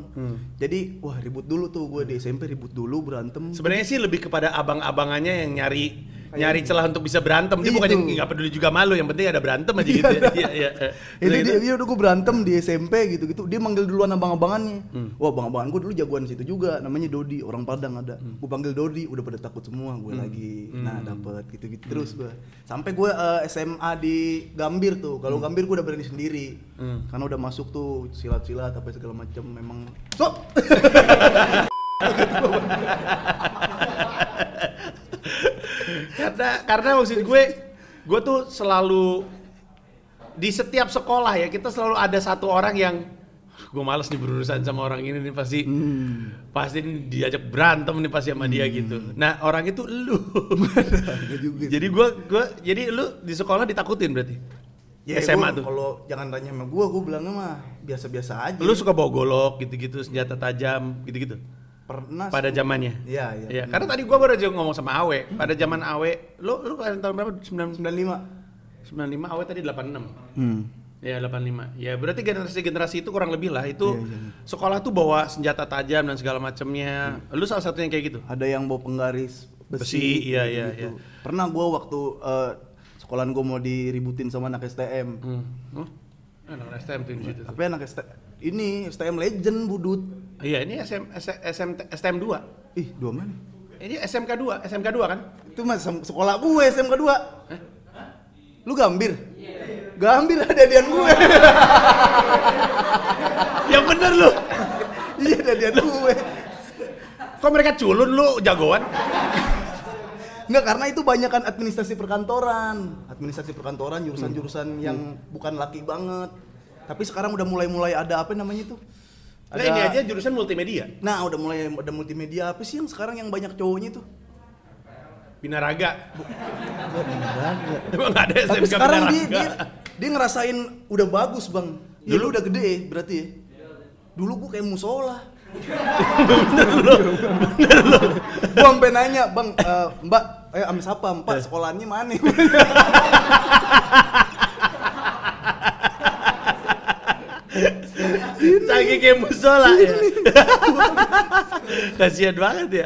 Jadi wah ribut dulu tuh gua di SMP ribut dulu berantem. Sebenarnya sih lebih kepada abang-abangannya yang nyari nyari celah untuk bisa berantem. Dia Itu. bukannya nggak peduli juga malu, yang penting ada berantem aja gitu. ya. [LAUGHS] Iya, iya. Itu dia, gitu. dia udah gue berantem di SMP gitu-gitu. Dia manggil duluan abang-abangannya. Wah, abang-abangan gue dulu jagoan situ juga. Namanya Dodi, orang Padang ada. Gue panggil Dodi, udah pada takut semua gue lagi. Nah, dapet gitu-gitu terus gue. Sampai gue eh, SMA di Gambir tuh. Kalau Gambir gue udah berani sendiri. Hmm. Karena udah masuk tuh silat-silat apa segala macam memang. Stop. [LAUGHS] karena karena maksud gue gue tuh selalu di setiap sekolah ya kita selalu ada satu orang yang gue males nih berurusan sama orang ini nih pasti Hmm. pasti diajak berantem nih pasti sama dia gitu. Nah orang itu lu. Jadi gue gue jadi lu di sekolah ditakutin berarti? Ya, SMA gua tuh? Kalau jangan tanya sama gue, gue bilangnya mah biasa-biasa aja. lu suka bawa golok gitu-gitu senjata tajam gitu-gitu pernah pada zamannya Iya, iya. Iya, karena tadi gua baru aja ngomong sama Awe. Pada zaman Awe, lu lu kalian tahun berapa? 9 95. 95 Awe tadi 86. Hmm. Ya 85. Ya berarti generasi-generasi itu kurang lebih lah itu Iya, iya. sekolah tuh bawa senjata tajam dan segala macamnya. Lu salah satunya kayak gitu. ada yang bawa penggaris besi, Besi, iya, gitu. iya, iya. pernah gua waktu eh, sekolahan gua mau diributin sama anak STM Hmm. Oh, anak STM tuh di situ. tapi anak STM ini STM legend budut Iya, ini SM, SM, STM 2. ih dua mana? Ini SMK 2, SMK 2 kan? itu mas sem- sekolah gue SMK 2 lu gambir? Gambir ada adian gue [LAUGHS] Yang bener lu. iya ada adian gue Kok mereka culun lu jagoan? Enggak, karena itu banyak kan administrasi perkantoran. Administrasi perkantoran jurusan-jurusan yang bukan laki banget. Tapi sekarang udah mulai-mulai ada apa namanya tuh Nah, ini aja jurusan multimedia. Nah, udah mulai ada multimedia apa sih yang sekarang yang banyak cowoknya tuh? Binaraga. Gua olahraga. [LAUGHS] Emang ada SMK Tapi sekarang dia, Binaraga? dia dia ngerasain udah bagus, Bang. Ya, lu udah gede ya, berarti ya. Dulu gua kayak musola. [LAUGHS] Gua sampai nanya, Bang, eh, Mbak, eh am siapa? Mbak, sekolahannya mana? [LAUGHS] Saking kayak musola ya. [LAUGHS] Kasihan banget ya.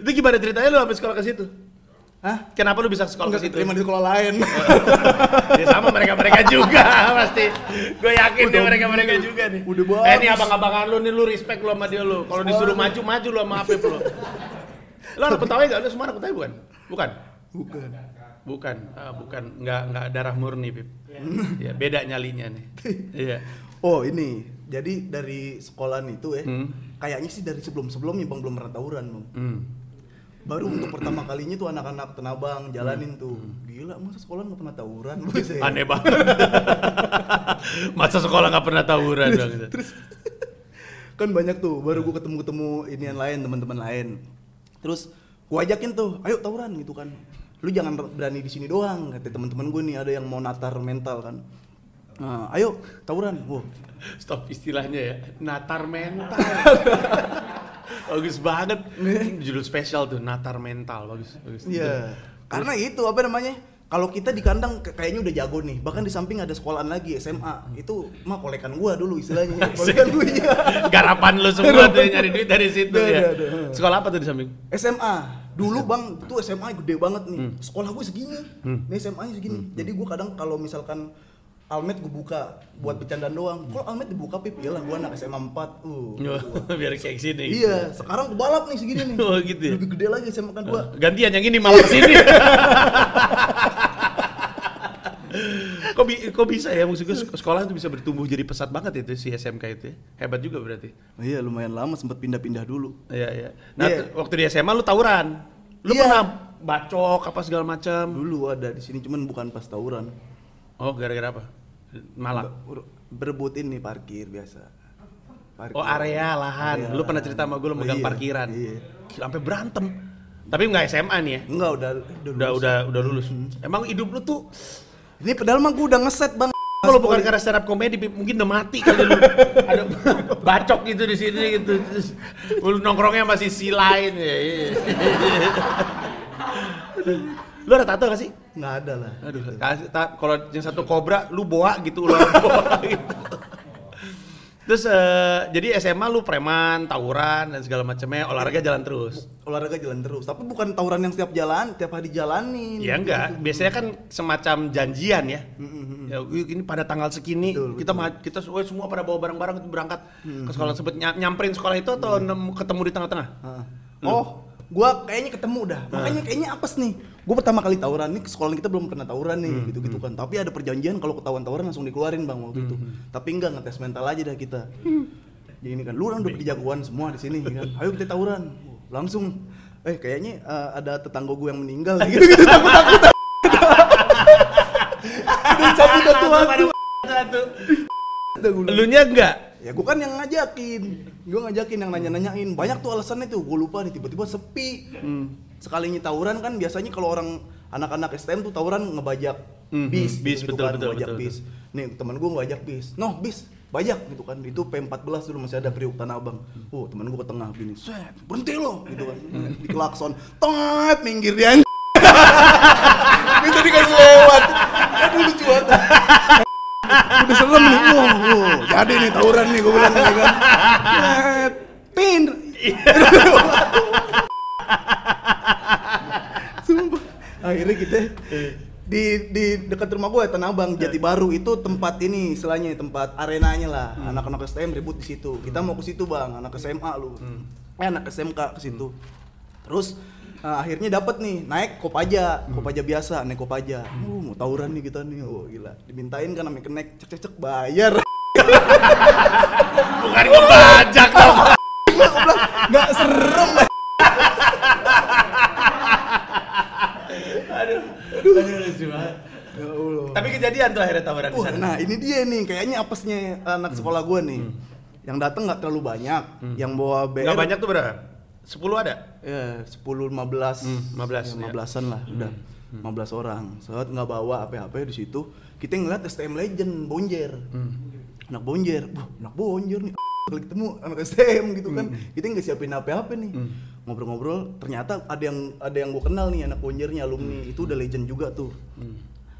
Itu gimana ceritanya lu sampai sekolah ke situ? Hah? Kenapa lu bisa sekolah Enggak ke situ? keterima di sekolah lain. [LAUGHS] ya sama mereka-mereka juga pasti. Gue yakin deh mereka-mereka juga nih. Udah bagus. Eh ini abang-abangan lu nih lu respect lu sama dia lu. Kalau disuruh maju maju lu sama Apip lu. Lu anak Betawi enggak? Lu semua anak Betawi bukan? Bukan. Bukan. Bukan, ah, bukan, nggak nggak darah murni, Pip. ya beda nyalinya nih. [LAUGHS] Iya. Oh, ini. Jadi dari sekolahan itu ya, Hmm. kayaknya sih dari sebelum-sebelumnya Bang belum pernah tawuran, Bang. Hmm. Baru untuk pertama kalinya tuh anak-anak Tenabang jalanin tuh. Gila, masa sekolah nggak pernah tawuran? Hmm. [LAUGHS] Aneh banget. [LAUGHS] Masa sekolah nggak pernah tawuran dong. gitu. [LAUGHS] Terus kan banyak tuh, baru gua ketemu-ketemu ini yang lain, teman-teman lain. Terus gua ajakin tuh, ayo tawuran gitu kan. Lu jangan berani di sini doang, kata teman-teman gue nih ada yang mau natar mental kan. Nah, ayo tawuran. Wah, Stop istilahnya ya. Natar mental. [LAUGHS] bagus banget. Judul spesial tuh Natar mental bagus bagus. Iya. Karena itu apa namanya? kalau kita di kandang kayaknya udah jago nih bahkan di samping ada sekolahan lagi SMA itu mah kolekan gua dulu istilahnya [LAUGHS] kolekan gua iya Garapan lu semua tuh nyari duit dari situ ya. Sekolah apa tuh di samping? SMA dulu bang tuh SMA gede banget nih sekolah gue segini nih SMA nya segini jadi gue kadang kalau misalkan Almet gue buka buat bercandaan doang kalau Almet dibuka pip iyalah gue anak SMA 4 uh [LAUGHS] Biar kayak sini. iya sekarang gue balap nih segini nih [LAUGHS] Oh, gitu ya? lebih gede lagi SMA kan gue Gantian yang ini malah ke sini. [LAUGHS] kok, bi- kok bisa ya maksudnya sek- sekolah itu bisa bertumbuh jadi pesat banget itu si SMK itu ya? Hebat juga berarti. iya lumayan lama sempat pindah-pindah dulu Iya, iya. Nah, tuh, waktu di SMA lu tawuran. Lu Iya. pernah bacok apa segala macam? dulu ada di sini cuman bukan pas tawuran Oh, gara-gara apa? Malak. Ber- berebut ini parkir biasa Parkir. Oh, area lahan. Area Lu pernah cerita sama gue lu Oh, megang iya, parkiran. iya. Sampai berantem. Tapi nggak SMA nih ya. enggak udah Udah lulus. udah udah lulus. Emang hidup lu tuh ini padahal mah gue udah ngeset bang kalau bukan karena stand up comedy Pip, mungkin udah mati kali lu. [LAUGHS] Ada bacok gitu di sini gitu. Terus lu nongkrongnya masih si lain ya. [LAUGHS] iya. lu ada tato gak sih? nggak ada lah Aduh, kasih ta- kalau yang satu kobra lu boa gitu ular boa [LAUGHS] gitu. Terus eh, jadi SMA lu preman, tawuran dan segala macamnya, olahraga jalan terus. olahraga jalan terus tapi bukan tawuran yang setiap jalan tiap hari dijalanin Ya enggak, biasanya kan semacam janjian ya. Ya, "Wih, ini pada tanggal segini Betul, kita ma- kita semua semua pada bawa barang-barang itu berangkat ke sekolah sebut nyamperin sekolah itu atau nemu- ketemu di tengah-tengah? Oh gua kayaknya ketemu dah. Makanya kayaknya apes nih. Gua pertama kali tawuran nih sekolah kita belum pernah tawuran nih gitu gitu kan. Tapi ada perjanjian kalau ketahuan tawuran langsung dikeluarin bang waktu itu. Tapi enggak ngetes mental aja dah kita. Jadi ini kan lu kan udah jagoan semua di sini kan. Ayo kita tawuran. Langsung eh kayaknya eh, ada tetangga gue yang meninggal [LAUGHS] gitu gitu takut takut [LAUGHS] udah cabut satu waktu Lu nya enggak? Ya gue kan yang ngajakin. Gue ngajakin yang nanya-nanyain. Banyak tuh alasannya tuh. Gue lupa nih tiba-tiba sepi. Sekalinya tawuran kan biasanya kalau orang anak-anak STM tuh tawuran ngebajak Mhm, bis bis, gitu betul, kan, betul, ngebajak betul, bis. nih teman gue ngebajak bis. Noh bis bajak gitu kan. Itu P14 dulu masih ada Priuk Tanah Abang. Oh teman gue ke tengah gini set berhenti lo. Gitu kan. Di klakson tot minggir dia bisa dikasih lewat aduh lucu banget udah serem nih. Oh, oh, jadi nih tawuran nih gue bilang ya kan. Pin Sumpah. akhirnya kita di di dekat rumah gue Tanah Abang Jati Baru. Itu tempat ini istilahnya tempat arenanya lah. Anak-anak STM ribut di situ. Kita mau ke situ bang. Anak SMA lu. Eh anak SMK ke situ. Terus eh, akhirnya dapat nih naik kopaja kopaja biasa naik kopaja uh mau tawuran nih kita nih oh gila dimintain kan namanya kenek cek cek cek bayar Bukan ngebajak dong. nggak serem Aduh, aduh lucu banget. ya Allah Tapi kejadian tuh akhirnya tawuran di Wah, sana. nah ini dia nih, kayaknya apesnya anak sekolah gue nih. Yang datang nggak terlalu banyak, yang bawa BR Enggak banyak tuh berapa? 10 ada? ya 10 15 Hmm, 15, ya, ya. 15-an lah udah. 15 orang. Saat nggak bawa apa-apa di situ. Kita ngeliat STM Legend Bonjer. Anak Bonjer. Wah, anak Bonjer nih. [LAUGHS] Kali ketemu anak STM gitu kan. Kita nggak siapin apa-apa nih. Ngobrol-ngobrol ternyata ada yang ada yang gue kenal nih anak Bonjernya alumni. Itu udah legend juga tuh.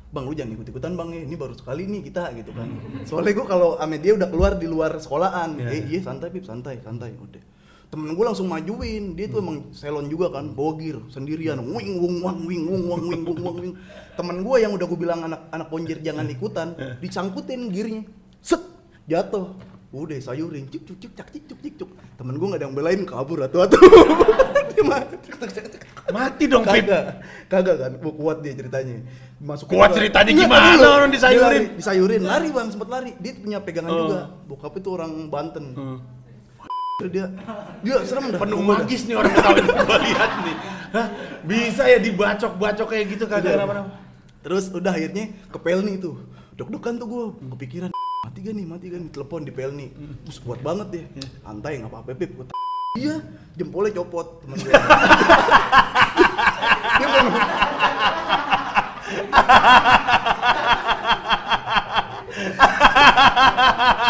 Bang lu jangan ikut ikutan bang ya, ini baru sekali nih kita gitu kan. Soalnya gue kalau ame dia udah keluar di luar sekolahan, Iya, eh iya santai pip. Santai santai. Udah. Temen gue langsung majuin, dia tuh emang selon juga kan, bogir sendirian, wing wung wang wing wung wang wing wung wang wing. Temen gue yang udah gue bilang anak anak ponjir jangan ikutan, disangkutin gearnya, set jatuh. Udah sayurin, cuk cuk cuk cak cik cuk cik cuk. Temen gue gak ada yang belain kabur atu. [LAUGHS] Dia mati. Mati dong, Pip. Kagak, kagak kan, kuat dia ceritanya. Masuk Kuat ke- ceritanya gimana dulu. orang disayurin? Lari, disayurin, lari bang, sempet lari. Dia punya pegangan Oh. juga. Bokap itu orang Banten. Dia, dia serem dah. Penuh Gua magis nih orang ini gua lihat nih. Hah? Bisa ya dibacok-bacok kayak gitu kagak Udah. apa-apa. Terus udah akhirnya ke Pelni tuh. Dok-dokan tuh gue, kepikiran mati gak nih, mati gak nih, telepon di Pelni. Terus kuat banget deh. Santai nggak apa-apa, Pip. Gua, Iya, jempolnya copot teman gue. [LAUGHS] dia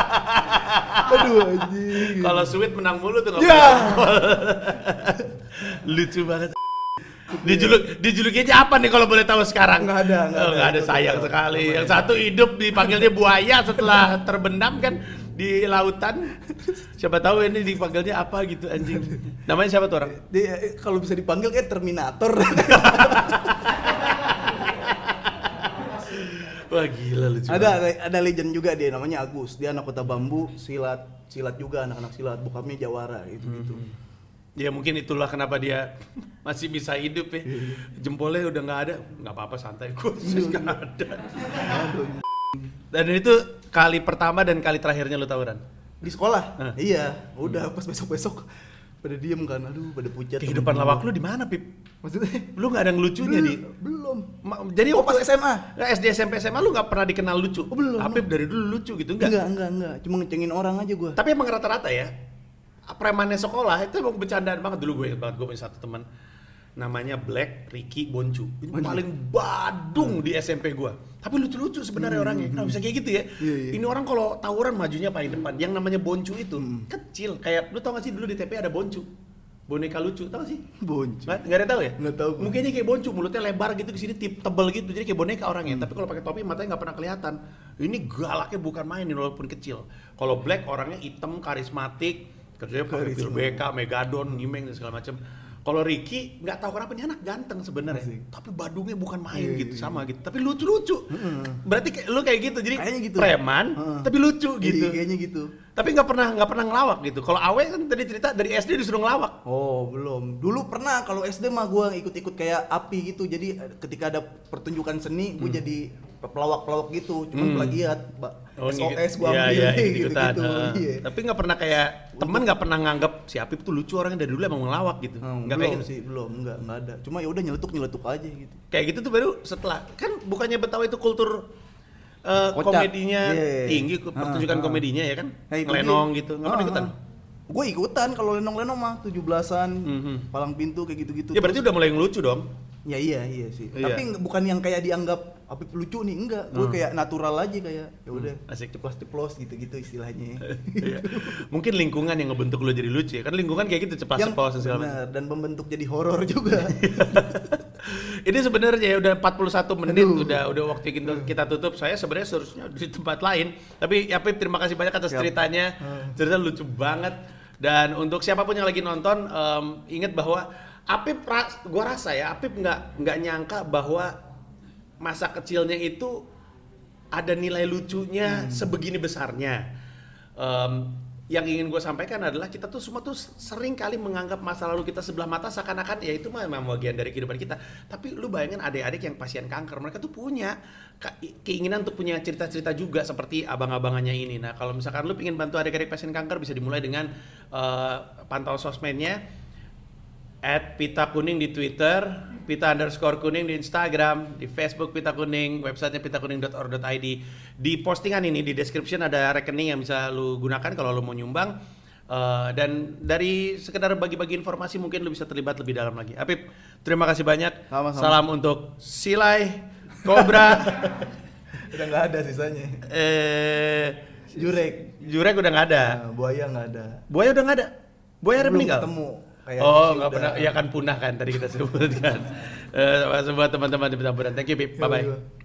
[LAUGHS] anjing. Kalau sweet menang mulu tuh nggak Ya. [LAUGHS] Lucu banget. Dijuluk dijuluki aja apa nih kalau boleh tahu sekarang? Nggak ada, nggak Oh, ada. ada sayang ada. sekali. Yang satu hidup dipanggilnya buaya setelah terbenam kan di lautan. Siapa tahu ini dipanggilnya apa gitu anjing. Namanya siapa tuh orang? Dia kalau bisa dipanggil kayak Terminator. [LAUGHS] Wah gila lucu. ada banget. ada legend juga dia namanya Agus. Dia anak kota bambu, silat, silat juga anak-anak silat. Bokapnya Jawara gitu gitu. Ya mungkin itulah kenapa dia [LAUGHS] masih bisa hidup ya. Jempolnya udah nggak ada, nggak apa-apa santai [LAUGHS] khusus nggak ada. Dan itu kali pertama dan kali terakhirnya lu tawuran. Di sekolah? Hah. Iya, udah pas besok-besok pada diem kan. Aduh, pada pucat. Kehidupan lawak lu di mana, Pip? Maksudnya? Lu nggak ada yang lucunya di. Belum. Ma- Jadi Oh, pas SMA? Nggak, SD SMP SMA lu nggak pernah dikenal lucu. Oh, belum. Apip dari dulu lucu gitu enggak? Enggak, enggak, enggak. Cuma ngecengin orang aja gua. Tapi emang rata-rata ya premannya sekolah itu emang bercandaan banget dulu gue ingat banget gue punya satu teman namanya Black Ricky Boncu ini Boncu. paling badung di SMP gue tapi lucu-lucu sebenarnya orangnya kenapa bisa kayak gitu ya Hmm. Iya, iya. ini orang kalau tawuran majunya paling depan yang namanya Boncu itu Hmm. kecil kayak lu tau gak sih dulu di TP ada Boncu boneka lucu tau gak sih Boncu. Nggak, nggak ada tahu ya? Nggak tahu gua. Mukanya kayak boncu, mulutnya lebar gitu ke sini tip tebel gitu, jadi kayak boneka Hmm. orangnya. Tapi kalau pakai topi matanya nggak pernah kelihatan. Ini galaknya bukan main ini walaupun kecil. Kalau Black orangnya hitam, karismatik, kerjanya pakai. BK, Megadon, Nyimeng dan segala macam. Kalau Ricky nggak tahu kenapa ini anak ganteng sebenarnya, Asik. tapi badungnya bukan main Iya, gitu iya. sama gitu. Tapi lucu-lucu. Berarti kayak- lu kayak gitu, jadi Kayaknya gitu. preman Heeh. tapi lucu gitu. Iya, kayaknya gitu. Tapi nggak pernah nggak pernah ngelawak gitu. Kalau Awe kan tadi cerita dari SD disuruh ngelawak. Oh, belum. Dulu pernah kalau SD mah gua ikut-ikut kayak api gitu. Jadi eh, ketika ada pertunjukan seni, gua jadi pelawak-pelawak gitu. Cuman Hmm. plagiat, Mbak. SOS gua iya, ambil iya, [LAUGHS] gitu, gitu. Heeh. Iya. Tapi nggak pernah kayak temen nggak pernah nganggap si Apip tuh lucu orangnya dari dulu emang ngelawak gitu. Hmm, Nggak kayak gitu. sih, belum, enggak, enggak ada. Cuma ya udah nyeletuk-nyeletuk aja gitu. Kayak gitu tuh baru setelah kan bukannya Betawi itu kultur eh, Kocak. komedinya Iya. tinggi, Ah, pertunjukan ah. komedinya ya kan, Nah, itu lenong gitu, nggak pernah Ah, ikutan. Gue ikutan kalau lenong-lenong mah 17-an, Mhm. palang pintu kayak gitu-gitu. Ya berarti udah mulai ngelucu dong. Ya iya iya sih. Iya. Tapi bukan yang kayak dianggap Apip lucu nih, enggak. Gue Hmm. kayak natural aja kayak ya udah asik. ceplos-ceplos gitu-gitu istilahnya. [LAUGHS] Iya. Mungkin lingkungan yang ngebentuk lu jadi lucu ya. Kan lingkungan kayak gitu cepat yang ceplos dan segala macam. benar, dan membentuk jadi horor juga. [LAUGHS] Ini sebenarnya ya udah 41 menit Aduh. udah udah waktu kita, kita tutup. Saya sebenarnya seharusnya di tempat lain. Tapi ya Pip terima kasih banyak atas Siap. ceritanya. Hmm. Cerita lucu banget. Dan untuk siapa pun yang lagi nonton em, ingat bahwa Apip ras- gua rasa ya Apip nggak nggak nyangka bahwa masa kecilnya itu ada nilai lucunya sebegini besarnya. Em, yang ingin gue sampaikan adalah kita tuh semua tuh sering kali menganggap masa lalu kita sebelah mata seakan-akan ya itu memang bagian dari kehidupan kita. Tapi lu bayangin adik-adik yang pasien kanker, mereka tuh punya ke- keinginan untuk punya cerita-cerita juga seperti abang-abangannya ini. Nah kalau misalkan lu ingin bantu adik-adik pasien kanker bisa dimulai dengan eh, pantau sosmednya at Pita Kuning di Twitter, Pita underscore Kuning di Instagram, di Facebook Pita Kuning, websitenya pitakuning.or.id. Di postingan ini di description ada rekening yang bisa lu gunakan kalau lu mau nyumbang. Eh, dan dari sekedar bagi-bagi informasi mungkin lu bisa terlibat lebih dalam lagi. Apip, terima kasih banyak. Sama-sama. Salam untuk Silai, Cobra, [LAUGHS] udah nggak ada sisanya. eh, Jurek, Jurek udah nggak ada. nah, buaya nggak ada. Buaya udah nggak ada. Buaya udah meninggal. ketemu. Kayaknya oh, sih nggak pernah. Ya kan punah kan tadi kita sebutkan. [LAUGHS] Eh, buat teman-teman di Petamburan. Thank you, Pip. Bye bye. Iya, iya.